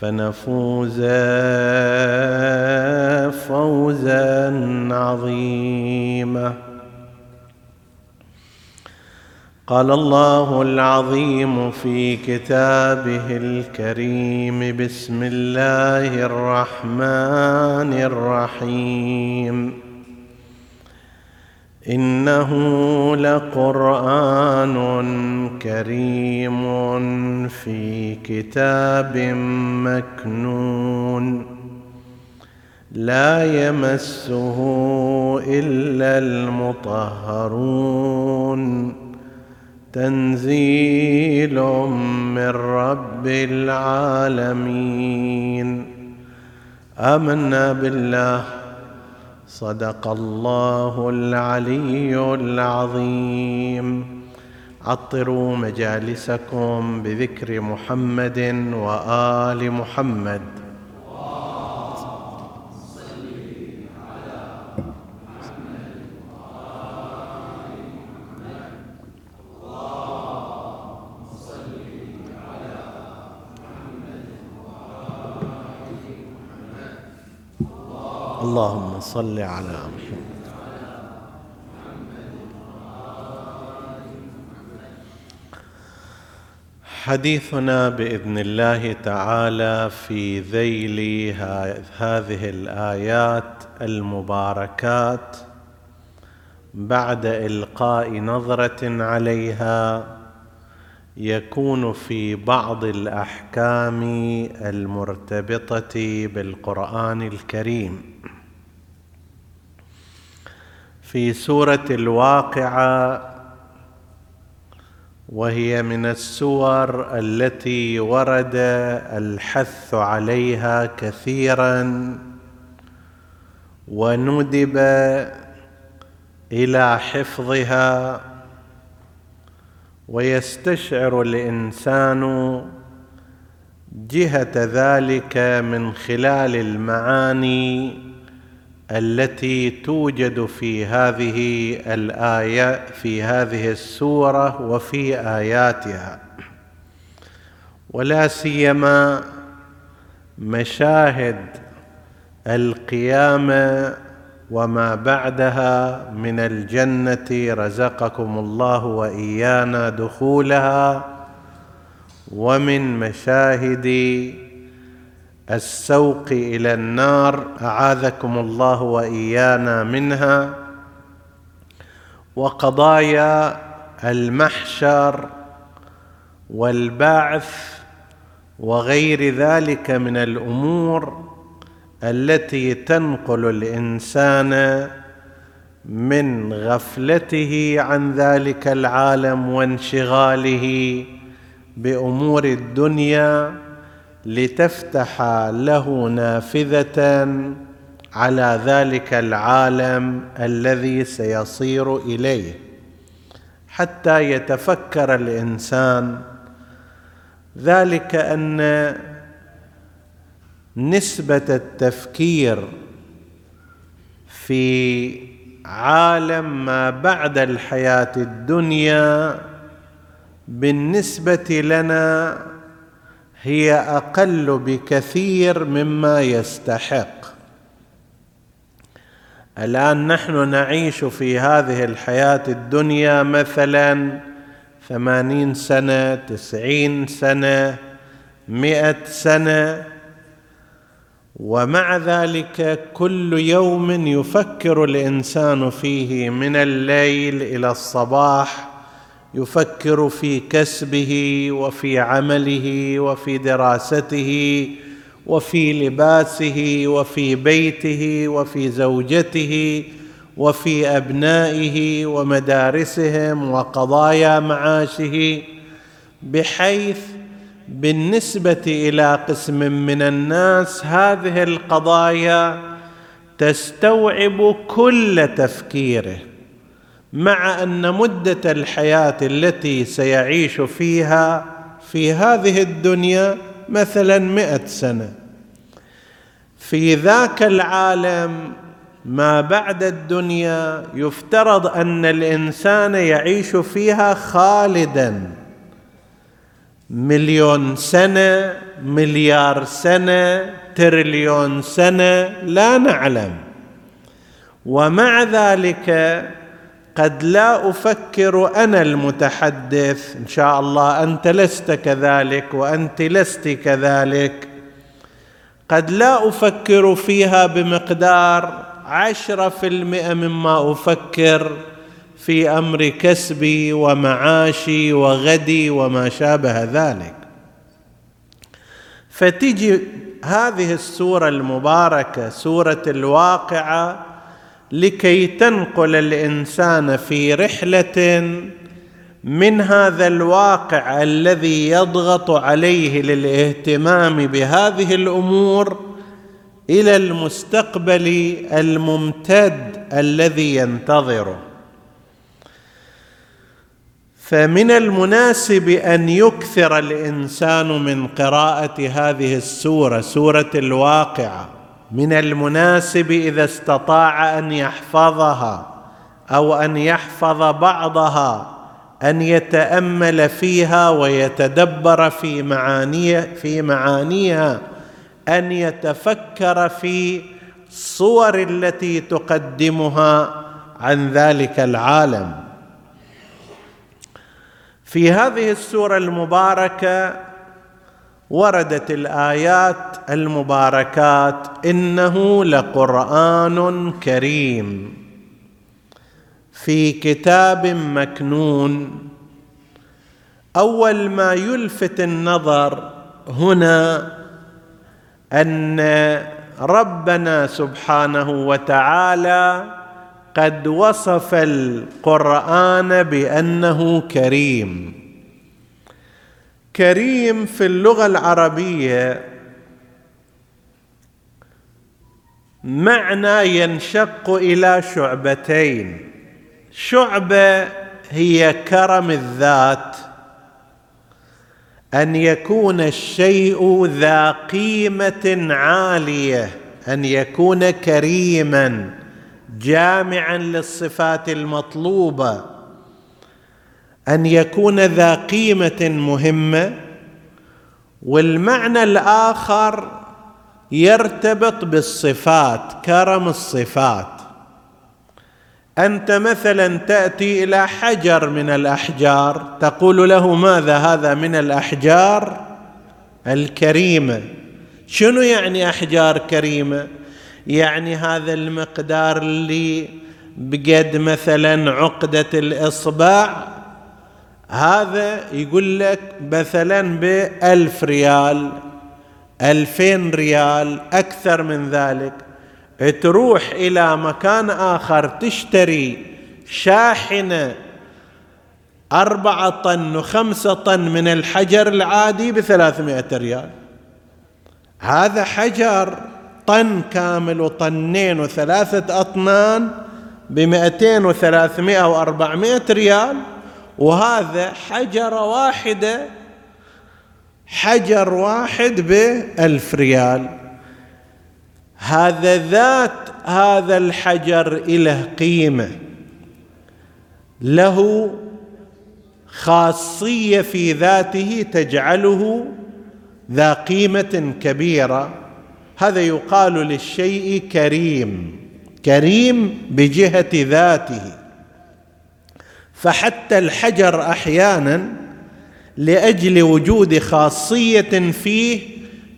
فنفوز فوزا عظيما. قال الله العظيم في كتابه الكريم بسم الله الرحمن الرحيم. إنه لقرآن كريم في كتاب مكنون. لا يمسه إلا المطهرون. تنزيل من رب العالمين. آمنا بالله. صدق الله العلي العظيم. عطروا مجالسكم بذكر محمد وآل محمد. اللهم صل على محمد. حديثنا بإذن الله تعالى في ذيل هذه الآيات المباركات بعد إلقاء نظرة عليها يكون في بعض الأحكام المرتبطة بالقرآن الكريم. في سورة الواقعة وهي من السور التي ورد الحث عليها كثيرا وندب إلى حفظها ويستشعر الإنسان جهة ذلك من خلال المعاني. التي توجد في هذه الآية في هذه السورة وفي آياتها. ولا سيما مشاهد القيامة وما بعدها من الجنة رزقكم الله وإيانا دخولها ومن مشاهد السوق إلى النار أعاذكم الله وإيانا منها. وقضايا المحشر والبعث وغير ذلك من الأمور التي تنقل الإنسان من غفلته عن ذلك العالم وانشغاله بأمور الدنيا. لتفتح له نافذة على ذلك العالم الذي سيصير إليه. حتى يتفكر الإنسان ذلك أن نسبة التفكير في عالم ما بعد الحياة الدنيا بالنسبة لنا هي أقل بكثير مما يستحق. الآن نحن نعيش في هذه الحياة الدنيا مثلا ثمانين سنة تسعين سنة مئة سنة ومع ذلك كل يوم يفكر الإنسان فيه من الليل إلى الصباح يفكر في كسبه وفي عمله وفي دراسته وفي لباسه وفي بيته وفي زوجته وفي أبنائه ومدارسهم وقضايا معاشه بحيث بالنسبة إلى قسم من الناس هذه القضايا تستوعب كل تفكيره. مع أن مدة الحياة التي سيعيش فيها في هذه الدنيا مثلا مئة سنة. في ذاك العالم ما بعد الدنيا يفترض أن الإنسان يعيش فيها خالدا. مليون سنة مليار سنة تريليون سنة لا نعلم. ومع ذلك قد لا أفكر أنا المتحدث. إن شاء الله أنت لست كذلك وأنت لست كذلك. قد لا أفكر فيها بمقدار عشرة في المئة مما أفكر في أمر كسبي ومعاشي وغدي وما شابه ذلك. فتجي هذه السورة المباركة سورة الواقعة لكي تنقل الإنسان في رحلة من هذا الواقع الذي يضغط عليه للاهتمام بهذه الأمور إلى المستقبل الممتد الذي ينتظره. فمن المناسب أن يكثر الإنسان من قراءة هذه السورة سورة الواقعة. من المناسب إذا استطاع أن يحفظها أو أن يحفظ بعضها أن يتأمل فيها ويتدبر في معانيها في معانيها أن يتفكر في الصور التي تقدمها عن ذلك العالم. في هذه السورة المباركة وردت الآيات المباركات إنه لقرآن كريم. في كتاب مكنون. أول ما يلفت النظر هنا أن ربنا سبحانه وتعالى قد وصف القرآن بأنه كريم. كريم في اللغة العربية معنى ينشق إلى شعبتين. شعبة هي كرم الذات أن يكون الشيء ذا قيمة عالية أن يكون كريما جامعا للصفات المطلوبة. أن يكون ذا قيمة مهمة والمعنى الآخر يرتبط بالصفات كرم الصفات. أنت مثلا تأتي إلى حجر من الأحجار تقول له ماذا هذا من الأحجار؟ الكريمه شنو يعني أحجار كريمة؟ يعني هذا المقدار اللي بقد مثلا عقدة الإصبع هذا يقول لك مثلا بألف ريال ألفين ريال أكثر من ذلك. تروح إلى مكان آخر تشتري شاحنة أربعة طن وخمسة طن من الحجر العادي بثلاثمائة ريال. هذا حجر طن كامل وطنين وثلاثة أطنان بمئتين وثلاثمائة وأربعمائة ريال. وهذا حجرة واحدة حجر واحد بألف ريال. هذا ذات هذا الحجر له قيمة. له خاصية في ذاته تجعله ذا قيمة كبيرة. هذا يقال للشيء كريم كريم بجهة ذاته. فحتى الحجر أحيانا لأجل وجود خاصية فيه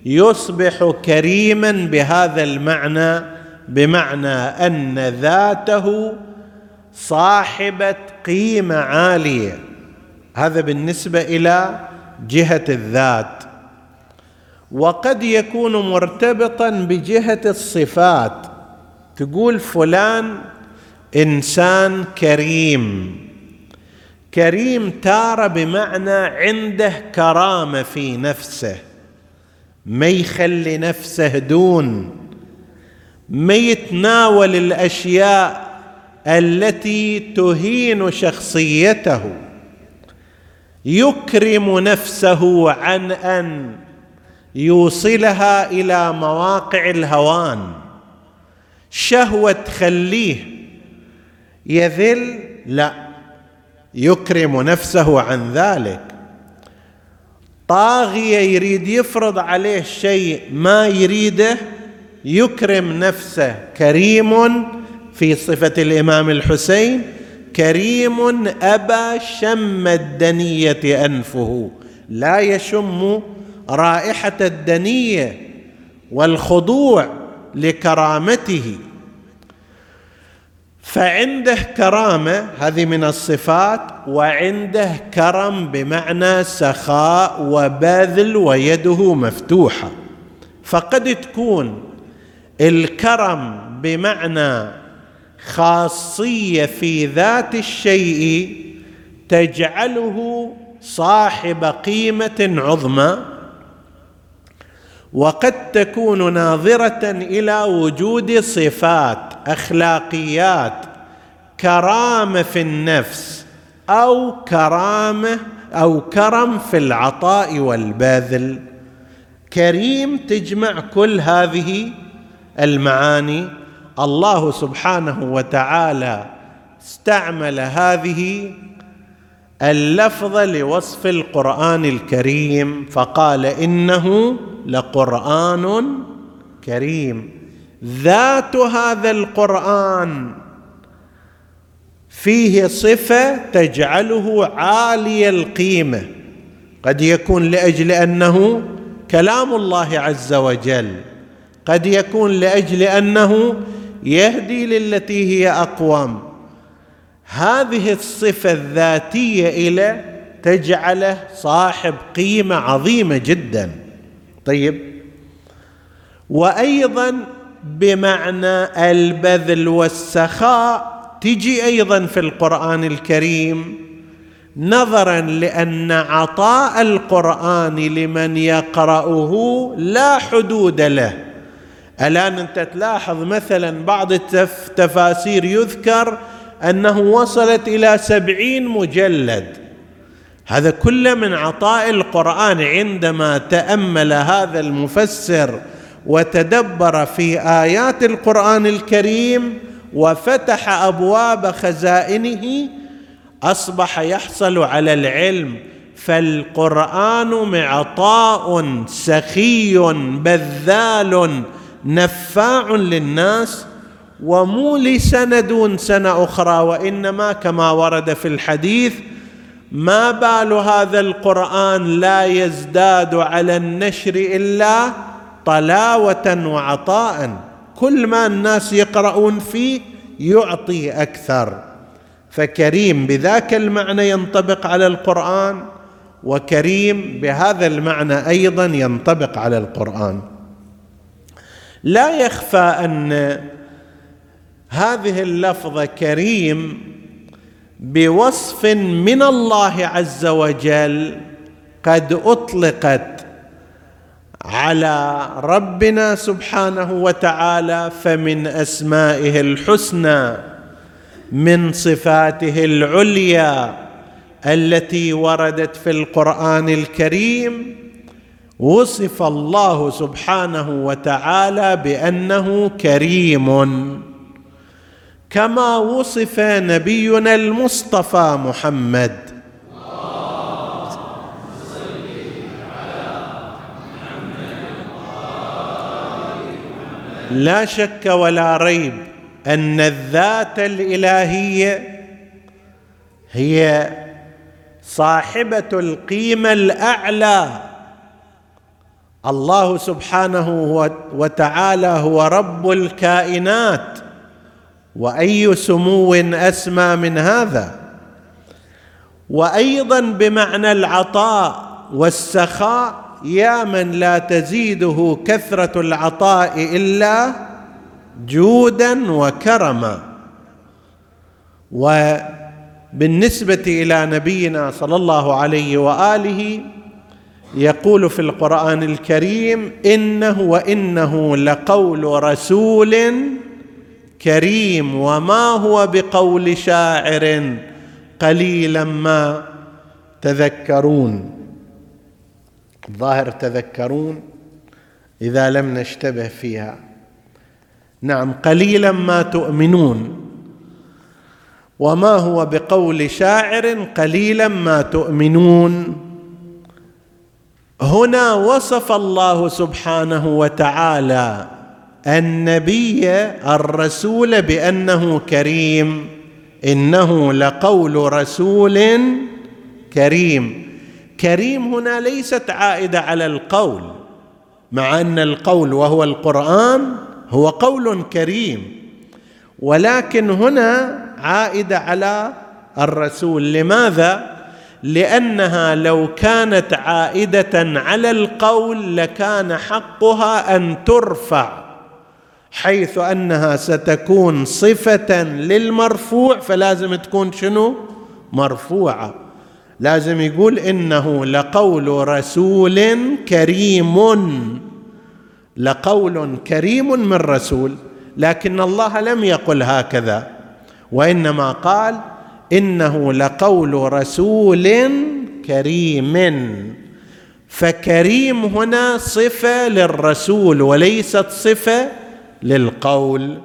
يصبح كريما بهذا المعنى بمعنى أن ذاته صاحبه قيمة عالية. هذا بالنسبة إلى جهة الذات. وقد يكون مرتبطا بجهة الصفات. تقول فلان إنسان كريم. كريم تاره بمعنى عنده كرامة في نفسه ما يخلي نفسه دون ما يتناول الأشياء التي تهين شخصيته يكرم نفسه عن أن يوصلها إلى مواقع الهوان. شهوة تخليه يذل؟ لا. يكرم نفسه عن ذلك. طاغية يريد يفرض عليه شيء ما يريده يكرم نفسه. كريم في صفة الإمام الحسين كريم أبى شم الدنية أنفه. لا يشم رائحة الدنية والخضوع لكرامته. فعنده كرامة هذه من الصفات وعنده كرم بمعنى سخاء وباذل ويده مفتوحة. فقد تكون الكرم بمعنى خاصية في ذات الشيء تجعله صاحب قيمة عظمى. وقد تكون ناظرة إلى وجود صفات أخلاقيات كرامة في النفس أو كرامة أو كرم في العطاء والباذل كريم تجمع كل هذه المعاني. الله سبحانه وتعالى استعمل هذه اللفظه لوصف القرآن الكريم فقال إنه لقرآن كريم. ذات هذا القرآن فيه صفة تجعله عالي القيمة. قد يكون لأجل أنه كلام الله عز وجل. قد يكون لأجل أنه يهدي للتي هي أقوم. هذه الصفة الذاتية إلى تجعله صاحب قيمة عظيمة جدا. طيب. وأيضا بمعنى البذل والسخاء تجي أيضا في القرآن الكريم نظرا لأن عطاء القرآن لمن يقرأه لا حدود له. الآن أنت تلاحظ مثلا بعض التفاسير يذكر أنه وصلت إلى سبعين مجلد. هذا كله من عطاء القرآن عندما تأمل هذا المفسر وتدبر في آيات القرآن الكريم وفتح أبواب خزائنه أصبح يحصل على العلم فالقرآن معطاء سخي بذال نفاع للناس ومو لسنه دون سنة أخرى وإنما كما ورد في الحديث ما بال هذا القرآن لا يزداد على النشر إلا طلاوة وعطاء. كل ما الناس يقرؤون فيه يعطي أكثر. فكريم بذاك المعنى ينطبق على القرآن وكريم بهذا المعنى أيضا ينطبق على القرآن. لا يخفى أن هذه اللفظة كريم بوصف من الله عز وجل قد أطلقت على ربنا سبحانه وتعالى فمن أسمائه الحسنى من صفاته العليا التي وردت في القرآن الكريم. وصف الله سبحانه وتعالى بأنه كريم. كما وصف نبينا المصطفى محمد. لا شك ولا ريب أن الذات الإلهية هي صاحبة القيمة الأعلى. الله سبحانه وتعالى هو رب الكائنات. وأي سمو أسمى من هذا. وأيضا بمعنى العطاء والسخاء يا من لا تزيده كثرة العطاء إلا جودا وكرما. وبالنسبة إلى نبينا صلى الله عليه وآله يقول في القرآن الكريم إنه وإنه لقول رسول كريم وما هو بقول شاعر قليلا ما تذكرون. الظاهر تذكرون إذا لم نشتبه فيها. نعم قليلا ما تؤمنون. وما هو بقول شاعر قليلا ما تؤمنون. هنا وصف الله سبحانه وتعالى النبي الرسول بأنه كريم إنه لقول رسول كريم. كريم هنا ليست عائدة على القول مع أن القول وهو القرآن هو قول كريم ولكن هنا عائدة على الرسول. لماذا؟ لأنها لو كانت عائدة على القول لكان حقها أن ترفع. حيث أنها ستكون صفة للمرفوع فلازم تكون شنو؟ مرفوعة. لازم يقول إنه لقول رسول كريم. لقول كريم من رسول لكن الله لم يقل هكذا. وإنما قال إنه لقول رسول كريم. فكريم هنا صفة للرسول وليست صفة للقول.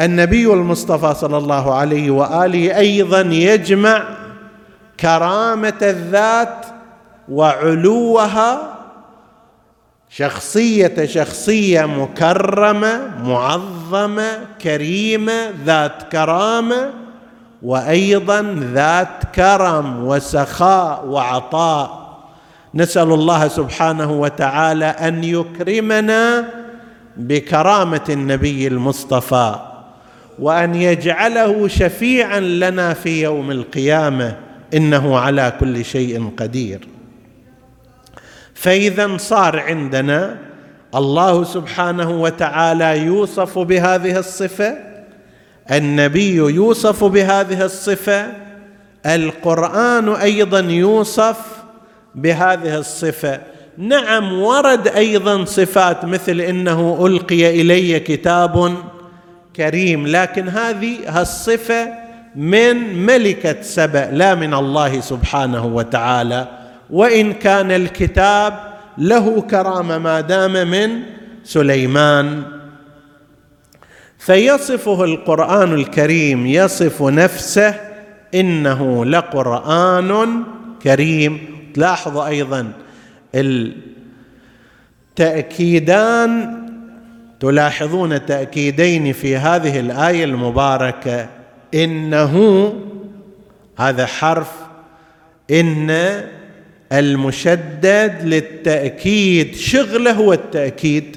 النبي المصطفى صلى الله عليه وآله أيضا يجمع كرامة الذات وعلوها شخصية شخصية مكرمة معظمة كريمة ذات كرامة وأيضا ذات كرم وسخاء وعطاء. نسأل الله سبحانه وتعالى أن يكرمنا بكرامة النبي المصطفى وأن يجعله شفيعا لنا في يوم القيامة إنه على كل شيء قدير. فإذا صار عندنا الله سبحانه وتعالى يوصف بهذه الصفة النبي يوصف بهذه الصفة القرآن أيضا يوصف بهذه الصفة. نعم ورد أيضا صفات مثل إنه ألقي إلي كتاب كريم لكن هذه الصفه من ملكة سبأ لا من الله سبحانه وتعالى. وإن كان الكتاب له كرامة ما دام من سليمان. فيصفه القرآن الكريم يصف نفسه إنه لقرآن كريم. تلاحظوا أيضا التأكيدان تلاحظون تأكيدين في هذه الآية المباركة. إنه هذا حرف إن المشدد للتأكيد شغله هو التأكيد.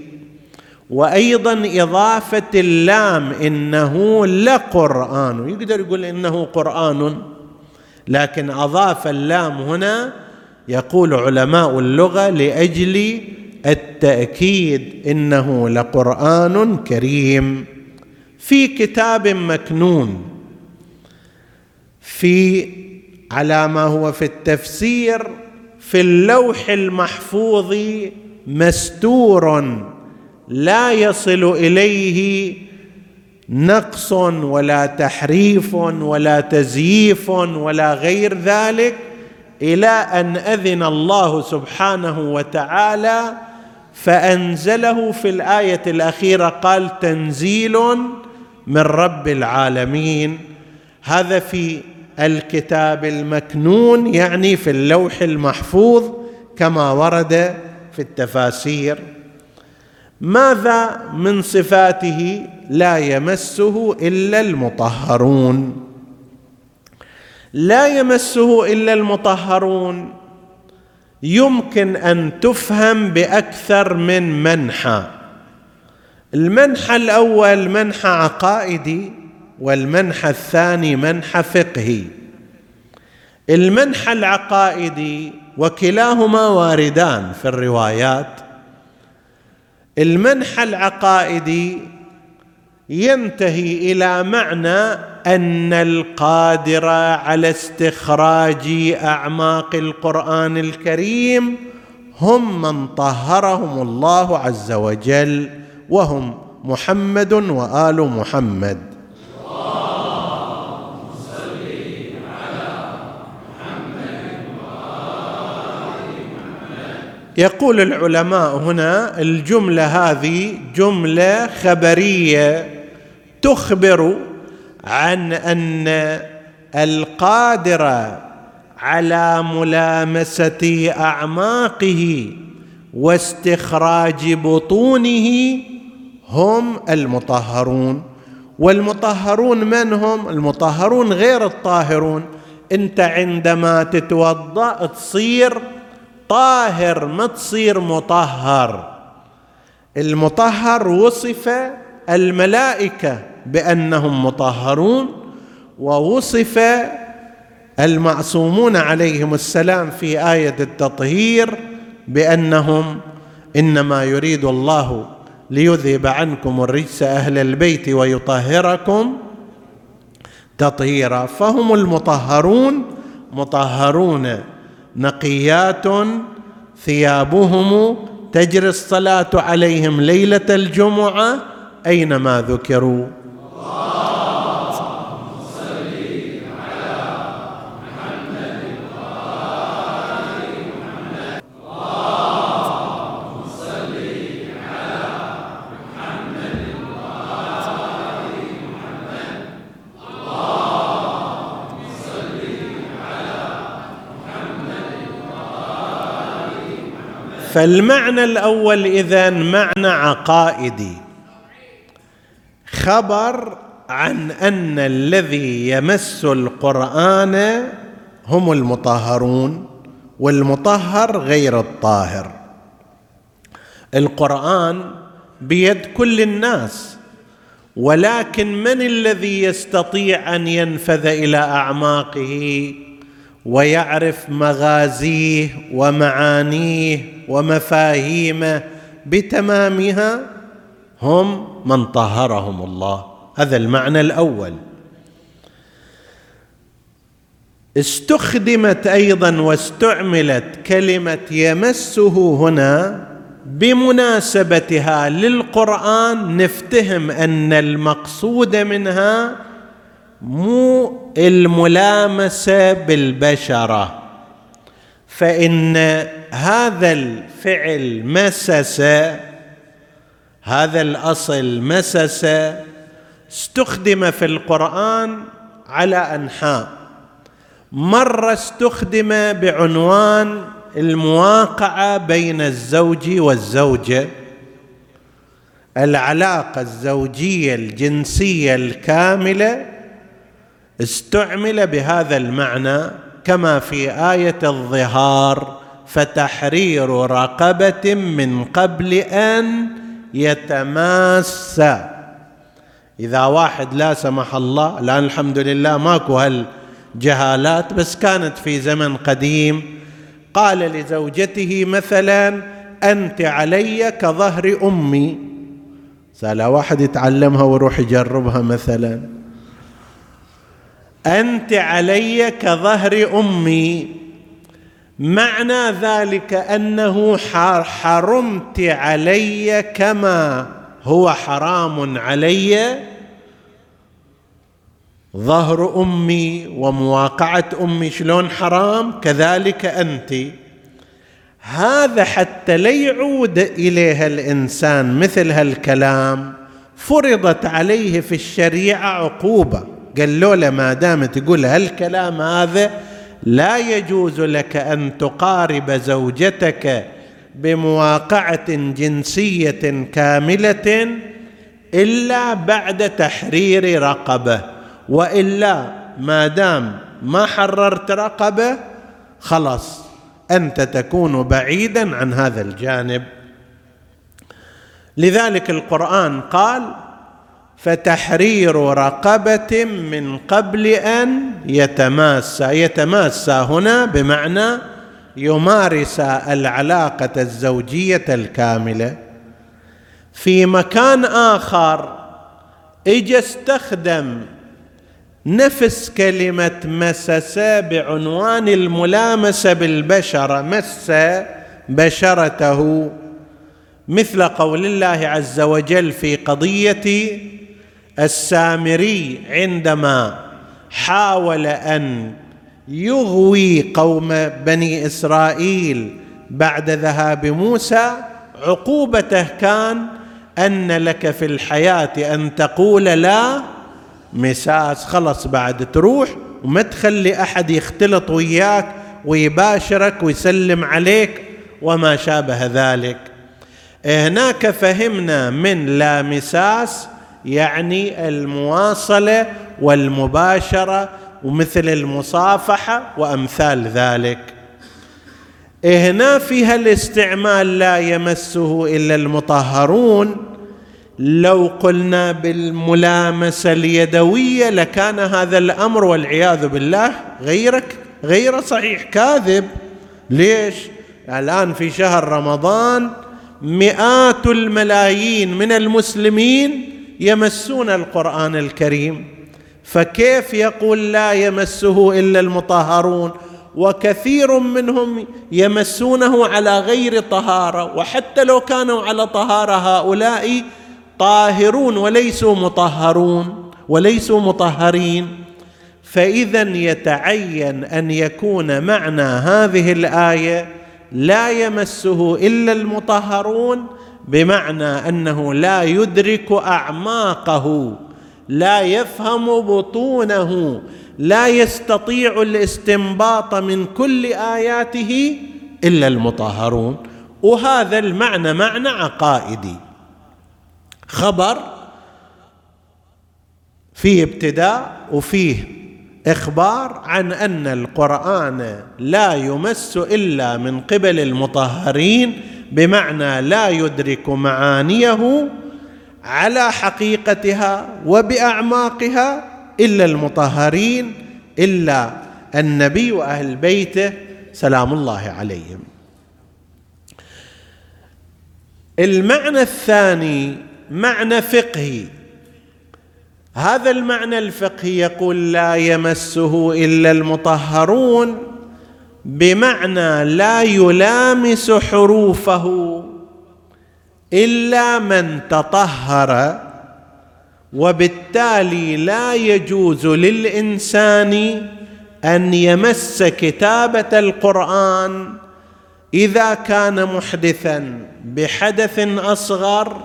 وأيضا إضافة اللام إنه لقرآن. يقدر يقول إنه قرآن لكن أضاف اللام هنا يقول علماء اللغة لأجل التأكيد إنه لقرآن كريم. في كتاب مكنون في على ما هو في التفسير في اللوح المحفوظ مستور لا يصل إليه نقص ولا تحريف ولا تزييف ولا غير ذلك. إلى أن أذن الله سبحانه وتعالى فأنزله في الآية الأخيرة قال تنزيل من رب العالمين. هذا في الكتاب المكنون يعني في اللوح المحفوظ كما ورد في التفاسير. ماذا من صفاته لا يمسه إلا المطهرون؟ لا يمسه إلا المطهرون. يمكن أن تفهم بأكثر من منحى. المنحى الأول منحى عقائدي والمنحى الثاني منحى فقهي. المنحى العقائدي وكلاهما واردان في الروايات. المنحى العقائدي ينتهي إلى معنى أن القادر على استخراج أعماق القرآن الكريم هم من طهرهم الله عز وجل وهم محمد وآل محمد. يقول العلماء هنا الجملة هذه جملة خبرية تخبر عن أن القادر على ملامسة أعماقه واستخراج بطونه هم المطهرون. والمطهرون من هم؟ المطهرون غير الطاهرون. أنت عندما تتوضأ تصير طاهر ما تصير مطهر. المطهر وصف الملائكة. بأنهم مطهرون ووصف المعصومون عليهم السلام في آية التطهير بأنهم إنما يريد الله ليذهب عنكم الرجس أهل البيت ويطهركم تطهيرا. فهم المطهرون مطهرون. نقيات ثيابهم تجري الصلاة عليهم ليلة الجمعة أينما ذكروا. فالمعنى الأول إذا معنى عقائدي. خبر عن أن الذي يمس القرآن هم المطهرون والمطهر غير الطاهر. القرآن بيد كل الناس ولكن من الذي يستطيع أن ينفذ إلى أعماقه؟ ويعرف مغازيه ومعانيه ومفاهيمه بتمامها هم من طهرهم الله. هذا المعنى الأول. استخدمت أيضا واستعملت كلمة يمسه هنا بمناسبتها للقرآن نفتهم أن المقصود منها مو الملامسة بالبشرة. فإن هذا الفعل مسس هذا الأصل مسس استخدم في القرآن على أنحاء. مرة استخدم بعنوان المواقعة بين الزوج والزوجة. العلاقة الزوجية الجنسية الكاملة استعمل بهذا المعنى كما في آية الظهار فتحرير رقبة من قبل أن يتماسى إذا واحد لا سمح الله الآن الحمد لله ماكو هالجهالات بس كانت في زمن قديم. قال لزوجته مثلا أنت علي كظهر أمي. سأل واحد يتعلمها ويروح يجربها مثلا. أنت علي كظهر أمي. معنى ذلك أنه حرمت علي كما هو حرام علي. ظهر أمي ومواقعة أمي شلون حرام؟ كذلك أنت. هذا حتى لا يعود إليها الإنسان مثل هالكلام. فرضت عليه في الشريعة عقوبة. قالوا له ما دام تقول هالكلام هذا لا يجوز لك أن تقارب زوجتك بمواقعة جنسية كاملة إلا بعد تحرير رقبة وإلا ما دام ما حررت رقبة خلاص أنت تكون بعيدا عن هذا الجانب. لذلك القرآن قال فتحرير رقبة من قبل أن يتماسى يتماسى هنا بمعنى يمارس العلاقة الزوجية الكاملة. في مكان آخر اجى استخدم نفس كلمة مسس بعنوان الملامسة بالبشره مس بشرته مثل قول الله عز وجل في قضية السامري عندما حاول أن يغوي قوم بني إسرائيل بعد ذهاب موسى عقوبته كان أن لك في الحياة أن تقول لا مساس خلص بعد تروح وما تخلي أحد يختلط وياك ويباشرك ويسلم عليك وما شابه ذلك. هناك فهمنا من لا مساس يعني المواصلة والمباشرة ومثل المصافحة وأمثال ذلك. هنا فيها الاستعمال لا يمسه إلا المطهرون. لو قلنا بالملامسة اليدوية لكان هذا الأمر والعياذ بالله غيرك غير صحيح. كاذب. ليش؟ الآن في شهر رمضان مئات الملايين من المسلمين يمسون القرآن الكريم فكيف يقول لا يمسه إلا المطهرون؟ وكثير منهم يمسونه على غير طهارة وحتى لو كانوا على طهارة هؤلاء طاهرون وليسوا مطهرون وليسوا مطهرين. فإذا يتعين أن يكون معنى هذه الآية لا يمسه إلا المطهرون بمعنى أنه لا يدرك أعماقه لا يفهم بطونه لا يستطيع الاستنباط من كل آياته إلا المطهرون. وهذا المعنى معنى عقائدي. خبر فيه ابتداء وفيه إخبار عن أن القرآن لا يمس إلا من قبل المطهرين بمعنى لا يدرك معانيه على حقيقتها وبأعماقها إلا المطهرين إلا النبي وأهل بيته سلام الله عليهم. المعنى الثاني معنى فقهي. هذا المعنى الفقهي يقول لا يمسه إلا المطهرون. بمعنى لا يلامس حروفه إلا من تطهر وبالتالي لا يجوز للإنسان أن يمس كتابة القرآن إذا كان محدثا بحدث أصغر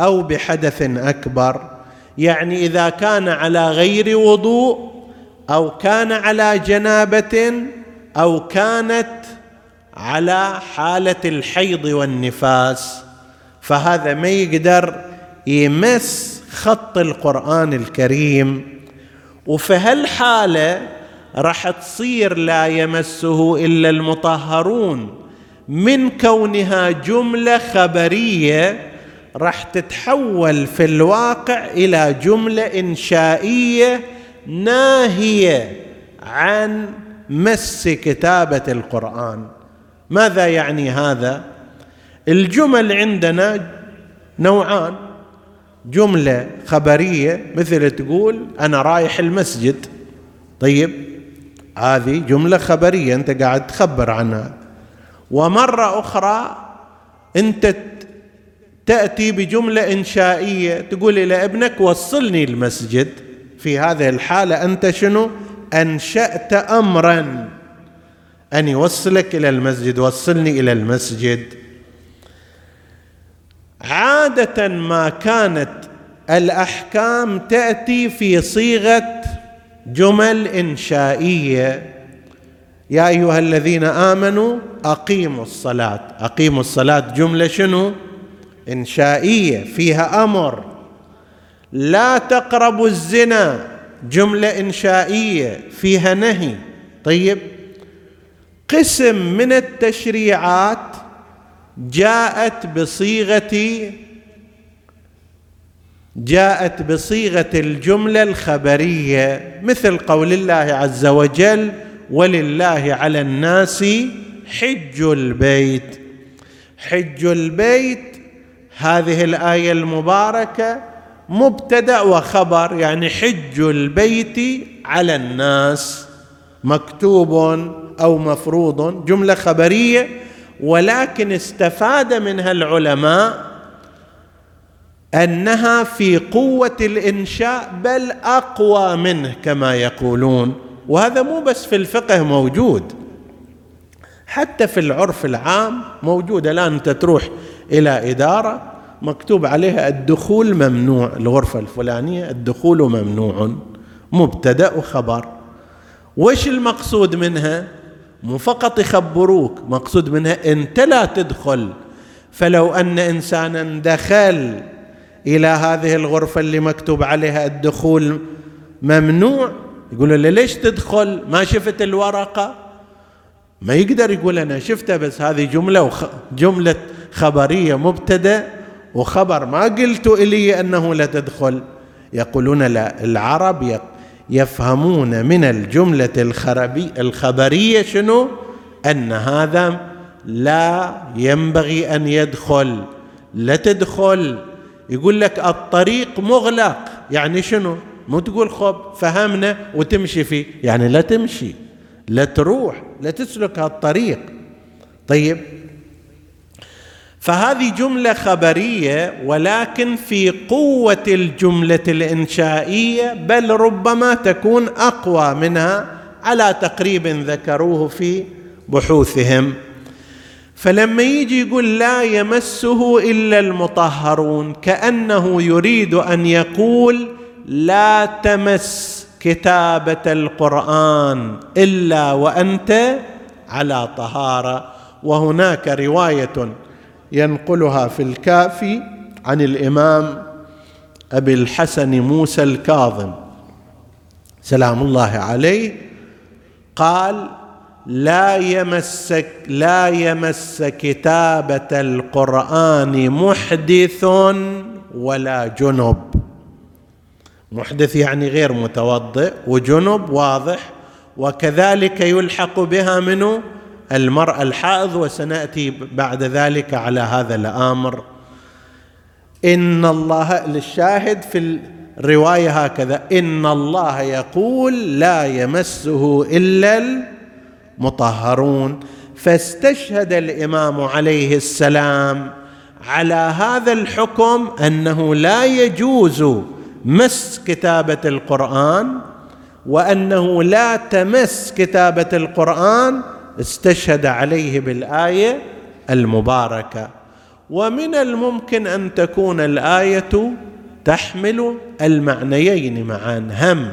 أو بحدث أكبر. يعني إذا كان على غير وضوء أو كان على جنابة أو كانت على حالة الحيض والنفاس فهذا ما يقدر يمس خط القرآن الكريم. وفي هالحالة راح تصير لا يمسه إلا المطهرون. من كونها جملة خبرية راح تتحول في الواقع إلى جملة إنشائية ناهية عن مس كتابة القرآن. ماذا يعني هذا؟ الجمل عندنا نوعان. جملة خبرية مثل تقول أنا رايح المسجد. طيب هذه جملة خبرية أنت قاعد تخبر عنها. ومرة أخرى أنت تأتي بجملة إنشائية تقول إلى ابنك وصلني المسجد. في هذه الحالة أنت شنو؟ أنشأت امرا. ان يوصلك إلى المسجد وصلني إلى المسجد. عادة ما كانت الأحكام تأتي في صيغة جمل إنشائية. يا أيها الذين آمنوا أقيموا الصلاة. أقيموا الصلاة جملة شنو؟ إنشائية فيها أمر. لا تقربوا الزنا. جملة إنشائية فيها نهي. طيب قسم من التشريعات جاءت بصيغة جاءت بصيغة الجملة الخبرية مثل قول الله عز وجل ولله على الناس حج البيت حج البيت هذه الآية المباركة مبتدأ وخبر يعني حج البيت على الناس مكتوب أو مفروض جملة خبرية ولكن استفاد منها العلماء أنها في قوة الإنشاء بل أقوى منه كما يقولون. وهذا مو بس في الفقه موجود حتى في العرف العام موجود. الآن أنت تروح إلى إدارة مكتوب عليها الدخول ممنوع الغرفة الفلانية الدخول ممنوع مبتدأ وخبر. وش المقصود منها؟ مو فقط يخبروك مقصود منها أنت لا تدخل. فلو أن إنسانا دخل إلى هذه الغرفة اللي مكتوب عليها الدخول ممنوع يقول له ليش تدخل؟ ما شفت الورقة؟ ما يقدر يقول أنا شفتها بس هذه جملة وخ... جملة خبرية مبتدأ. وخبر ما قلت إلي أنه لا تدخل. يقولون لا العرب يفهمون من الجملة الخربي الخبرية شنو؟ أن هذا لا ينبغي أن يدخل. لا تدخل. يقول لك الطريق مغلق. يعني شنو؟ مو تقول خب فهمنا وتمشي فيه. يعني لا تمشي لا تروح لا تسلك هالطريق. طيب فهذه جملة خبرية ولكن في قوة الجملة الإنشائية بل ربما تكون أقوى منها على تقريب ذكروه في بحوثهم. فلما يجي يقول لا يمسه إلا المطهرون كأنه يريد أن يقول لا تمس كتابة القرآن إلا وأنت على طهارة. وهناك رواية ينقلها في الكافي عن الإمام أبي الحسن موسى الكاظم. سلام الله عليه. قال لا يمس لا يمس كتابة القرآن محدث ولا جنب. محدث يعني غير متوضئ وجنب واضح وكذلك يلحق بها منه المرأة الحائض وسنأتي بعد ذلك على هذا الأمر. إن الله للشاهد في الرواية هكذا إن الله يقول لا يمسه إلا مطهرون فاستشهد الإمام عليه السلام على هذا الحكم أنه لا يجوز مس كتابة القرآن وأنه لا تمس كتابة القرآن استشهد عليه بالآية المباركة. ومن الممكن أن تكون الآية تحمل المعنيين معا. هم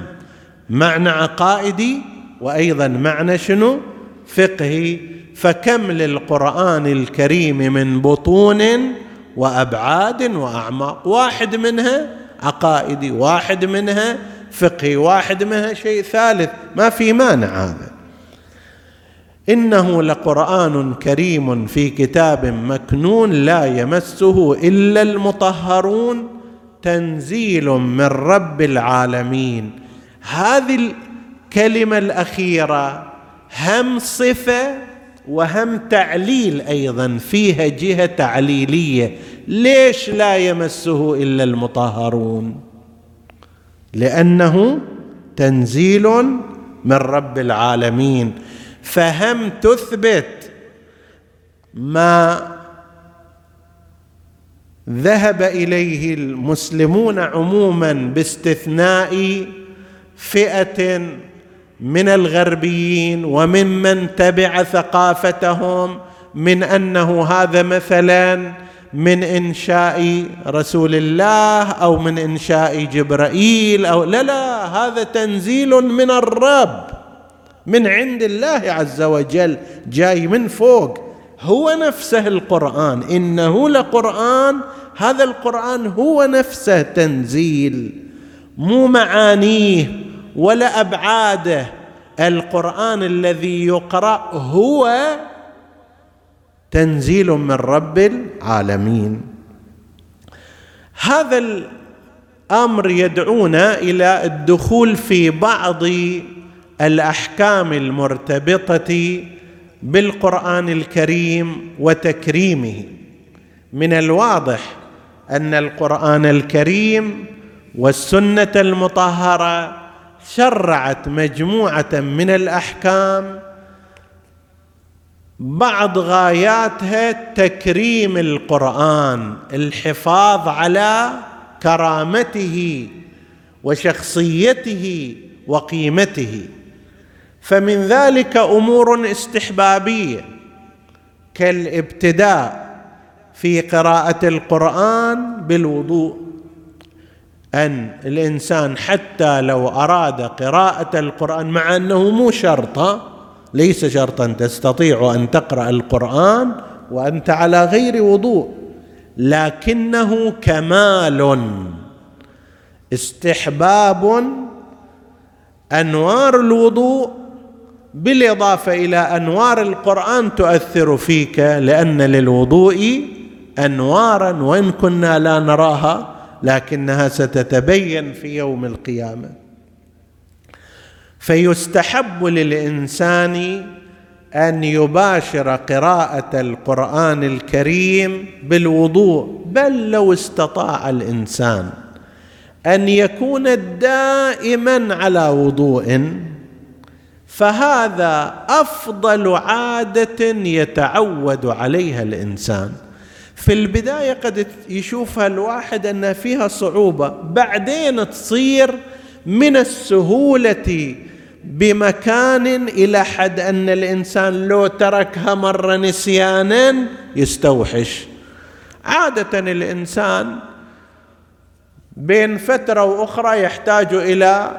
معنى عقائدي وأيضا معنى شنو؟ فقهي. فكم للقرآن الكريم من بطون وأبعاد وأعماق. واحد منها عقائدي واحد منها فقهي واحد منها شيء ثالث. ما في مانع هذا. إنه لقرآن كريم في كتاب مكنون لا يمسه إلا المطهرون تنزيل من رب العالمين. هذه الكلمة الأخيرة هم صفة وهم تعليل أيضا فيها جهة تعليلية. ليش لا يمسه إلا المطهرون؟ لأنه تنزيل من رب العالمين. فهم تثبت ما ذهب إليه المسلمون عموما باستثناء فئة من الغربيين وممن تبع ثقافتهم من أنه هذا مثلا من إنشاء رسول الله أو من إنشاء جبرائيل أو لا لا هذا تنزيل من الرب. من عند الله عز وجل جاي من فوق. هو نفسه القرآن. إنه لقرآن. هذا القرآن هو نفسه تنزيل. مو معانيه ولا أبعاده. القرآن الذي يقرأ هو تنزيل من رب العالمين. هذا الأمر يدعونا إلى الدخول في بعض الأحكام المرتبطة بالقرآن الكريم وتكريمه. من الواضح أن القرآن الكريم والسنة المطهرة شرعت مجموعة من الأحكام بعض غاياتها تكريم القرآن الحفاظ على كرامته وشخصيته وقيمته. فمن ذلك أمور استحبابية كالابتداء في قراءة القرآن بالوضوء أن الإنسان حتى لو أراد قراءة القرآن مع أنه مو شرطه ليس شرطا تستطيع أن تقرأ القرآن وأنت على غير وضوء لكنه كمال. استحباب أنوار الوضوء بالإضافة إلى أنوار القرآن تؤثر فيك لأن للوضوء أنوارا وإن كنا لا نراها لكنها ستتبين في يوم القيامة. فيستحب للإنسان أن يباشر قراءة القرآن الكريم بالوضوء بل لو استطاع الإنسان أن يكون دائما على وضوء. فهذا أفضل عادة يتعود عليها الإنسان. في البداية قد يشوفها الواحد انها فيها صعوبة بعدين تصير من السهولة بمكان إلى حد أن الإنسان لو تركها مرة نسيانا يستوحش. عادة الإنسان بين فترة وأخرى يحتاج إلى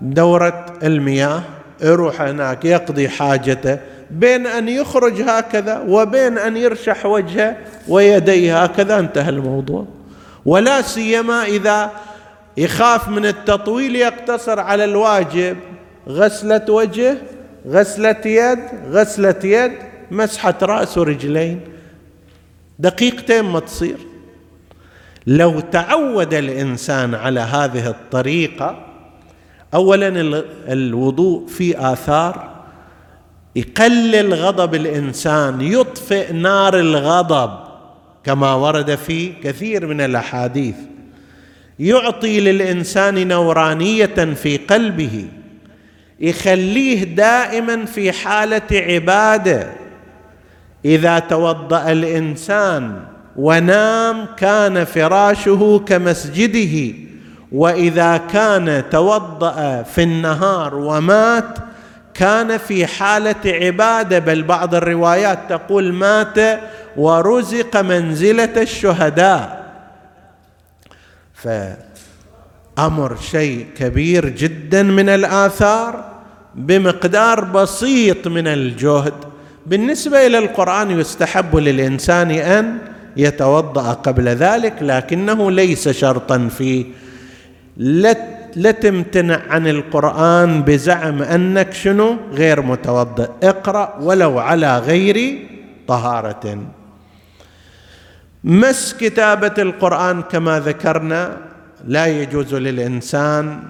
دورة المياه. يروح هناك يقضي حاجته. بين أن يخرج هكذا وبين أن يرشح وجهه ويديه هكذا انتهى الموضوع. ولا سيما إذا يخاف من التطويل يقتصر على الواجب. غسلة وجه غسلة يد غسلة يد مسحة رأس ورجلين. دقيقتين ما تصير. لو تعود الإنسان على هذه الطريقة اولا الوضوء في آثار يقلل غضب الإنسان يطفئ نار الغضب كما ورد في كثير من الأحاديث. يعطي للإنسان نورانية في قلبه يخليه دائما في حالة عبادة. إذا توضأ الإنسان ونام كان فراشه كمسجده وإذا كان توضأ في النهار ومات كان في حالة عبادة بل بعض الروايات تقول مات ورزق منزلة الشهداء. فأمر شيء كبير جدا من الآثار بمقدار بسيط من الجهد. بالنسبة إلى القرآن يستحب للإنسان أن يتوضأ قبل ذلك لكنه ليس شرطا في لا تمتنع عن القرآن بزعم أنك شنو؟ غير متوضئ. اقرأ ولو على غير طهارة. مس كتابة القرآن كما ذكرنا لا يجوز للإنسان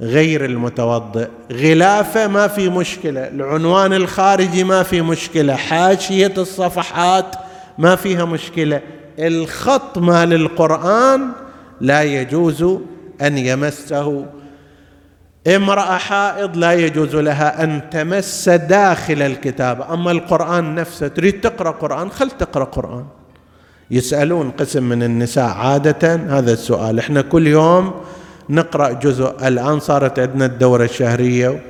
غير المتوضئ. غلافة ما في مشكلة العنوان الخارجي ما في مشكلة حاشية الصفحات ما فيها مشكلة. الخط مال القرآن لا يجوز أن يمسه. امرأة حائض لا يجوز لها أن تمس داخل الكتاب أما القرآن نفسه. تريد تقرأ قرآن؟ خل تقرأ قرآن. يسألون قسم من النساء عادة. هذا السؤال. إحنا كل يوم نقرأ جزء. الآن صارت عندنا الدورة الشهرية.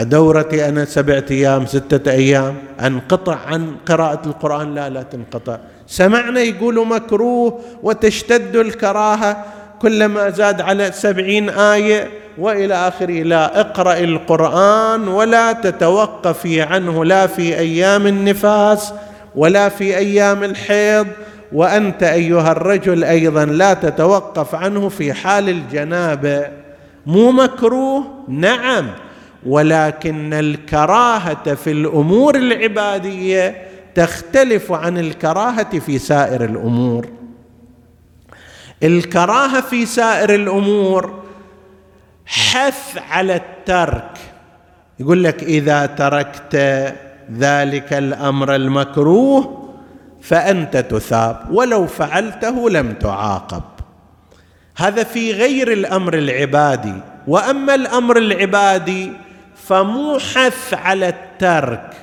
دورتي أنا سبعة أيام ستة أيام. أنقطع عن قراءة القرآن؟ لا لا تنقطع. سمعنا يقولوا مكروه وتشتد الكراهة. كلما زاد على سبعين آية وإلى آخره. لا اقرأ القرآن ولا تتوقفي عنه. لا في أيام النفاس ولا في أيام الحيض. وأنت أيها الرجل أيضا لا تتوقف عنه في حال الجنابة. مو مكروه؟ نعم. ولكن الكراهة في الأمور العبادية تختلف عن الكراهة في سائر الأمور. الكراهة في سائر الأمور حث على الترك. يقول لك إذا تركت ذلك الأمر المكروه فأنت تثاب ولو فعلته لم تعاقب. هذا في غير الأمر العبادي. وأما الأمر العبادي فمو حث على الترك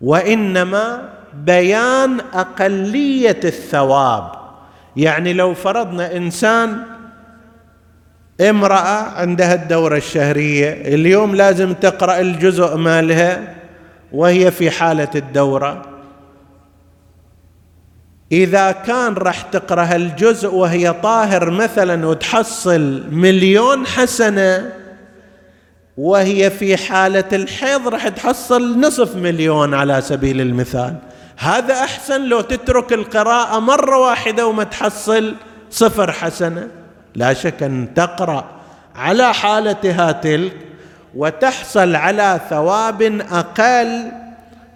وإنما بيان أقلية الثواب. يعني لو فرضنا إنسان امرأة عندها الدورة الشهرية اليوم لازم تقرأ الجزء مالها وهي في حالة الدورة. إذا كان راح تقرأ الجزء وهي طاهر مثلا وتحصل مليون حسنة وهي في حالة الحيض راح تحصل نصف مليون على سبيل المثال. هذا أحسن لو تترك القراءة مرة واحدة وما تحصل صفر حسنة. لا شك أن تقرأ على حالتها تلك وتحصل على ثواب أقل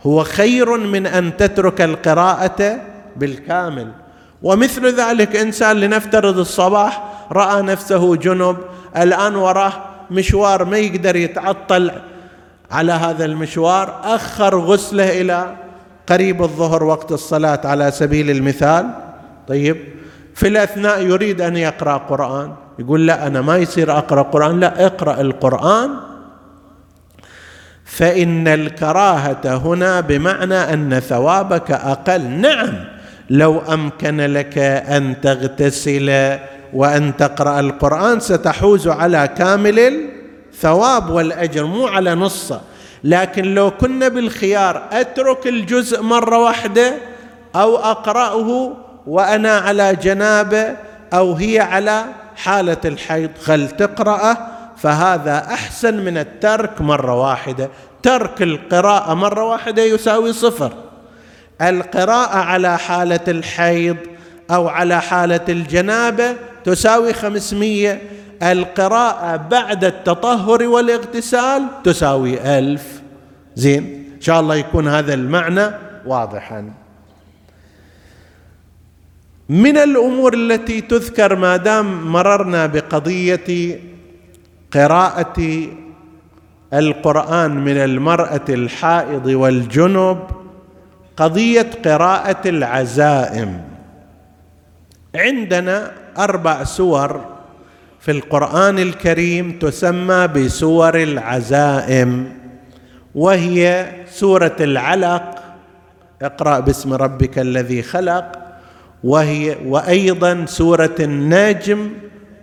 هو خير من أن تترك القراءة بالكامل. ومثل ذلك إنسان لنفترض الصباح رأى نفسه جنب الآن وراه مشوار ما يقدر يتعطل على هذا المشوار أخر غسله إلى قريب الظهر وقت الصلاة على سبيل المثال. طيب في الأثناء يريد أن يقرأ قرآن. يقول لا أنا ما يصير أقرأ قرآن. لا اقرأ القرآن. فإن الكراهة هنا بمعنى أن ثوابك أقل. نعم لو أمكن لك أن تغتسل وأن تقرأ القرآن ستحوز على كامل الثواب والأجر مو على نصه. لكن لو كنا بالخيار أترك الجزء مرة واحدة أو أقرأه وأنا على جنابة أو هي على حالة الحيض خل تقرأه فهذا أحسن من الترك مرة واحدة. ترك القراءة مرة واحدة يساوي صفر. القراءة على حالة الحيض أو على حالة الجنابة تساوي خمسمية. القراءة بعد التطهر والاغتسال تساوي ألف. زين؟ إن شاء الله يكون هذا المعنى واضحا. من الأمور التي تذكر ما دام مررنا بقضية قراءة القرآن من المرأة الحائض والجنب قضية قراءة العزائم. عندنا أربع سور في القرآن الكريم تسمى بسور العزائم وهي سورة العلق. اقرأ باسم ربك الذي خلق وهي وأيضا سورة النجم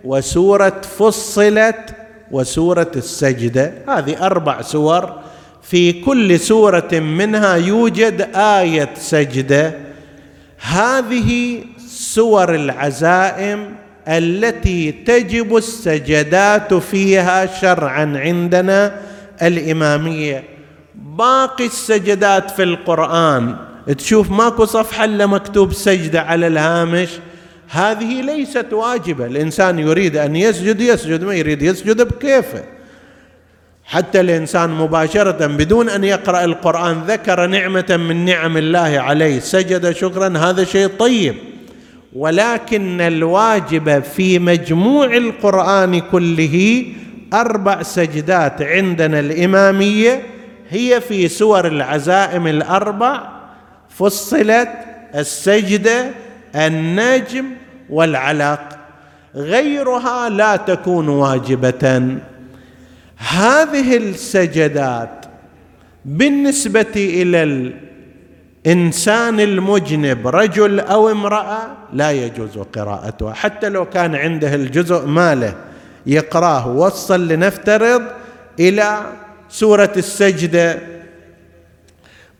وسورة فصلت وسورة السجدة. هذه أربع سور في كل سورة منها يوجد آية سجدة. هذه سور العزائم التي تجب السجدات فيها شرعا عندنا الإمامية. باقي السجدات في القرآن. تشوف ماكو صفحة إلا مكتوب سجدة على الهامش. هذه ليست واجبة. الإنسان يريد أن يسجد يسجد. ما يريد يسجد بكيفه. حتى الإنسان مباشرة بدون أن يقرأ القرآن ذكر نعمة من نعم الله عليه. سجد شكرا هذا شيء طيب. ولكن الواجب في مجموع القرآن كله أربع سجدات عندنا الإمامية هي في سور العزائم الأربع فصلت السجده النجم والعلق غيرها لا تكون واجبة. هذه السجدات بالنسبة إلى الانسان المجنب رجل أو امرأة لا يجوز قراءتها حتى لو كان عنده الجزء ماله يقراه وصل لنفترض إلى سورة السجده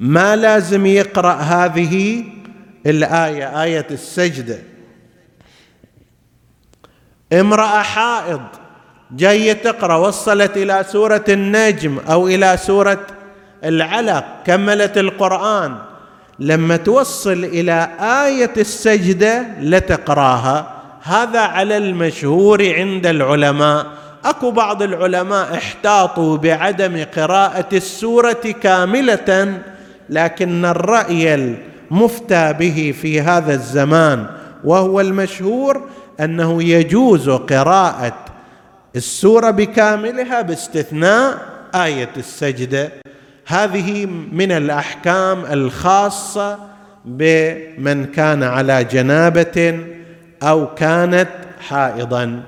ما لازم يقرأ هذه الآية آية السجده امرأة حائض جاية تقرأ وصلت إلى سورة النجم أو إلى سورة العلق كملت القرآن. لما توصل إلى آية السجدة لتقراها هذا على المشهور عند العلماء. أكو بعض العلماء احتاطوا بعدم قراءة السورة كاملة لكن الرأي المفتى به في هذا الزمان وهو المشهور أنه يجوز قراءة السورة بكاملها باستثناء آية السجدة. هذه من الأحكام الخاصة بمن كان على جنابة أو كانت حائضا.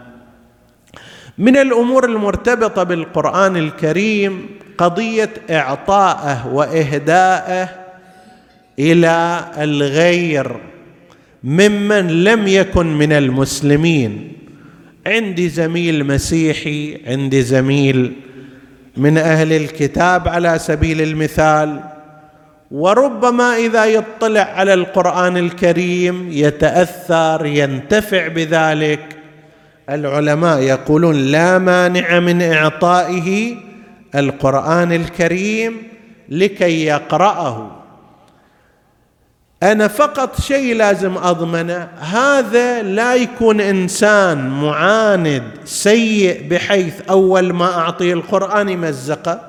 من الأمور المرتبطة بالقرآن الكريم قضية اعطائه واهدائه إلى الغير ممن لم يكن من المسلمين. عندي زميل مسيحي عندي زميل من أهل الكتاب على سبيل المثال وربما إذا يطلع على القرآن الكريم يتأثر ينتفع بذلك العلماء يقولون لا مانع من إعطائه القرآن الكريم لكي يقرأه. أنا فقط شيء لازم أضمنه. هذا لا يكون إنسان معاند سيء بحيث أول ما أعطيه القرآن يمزقه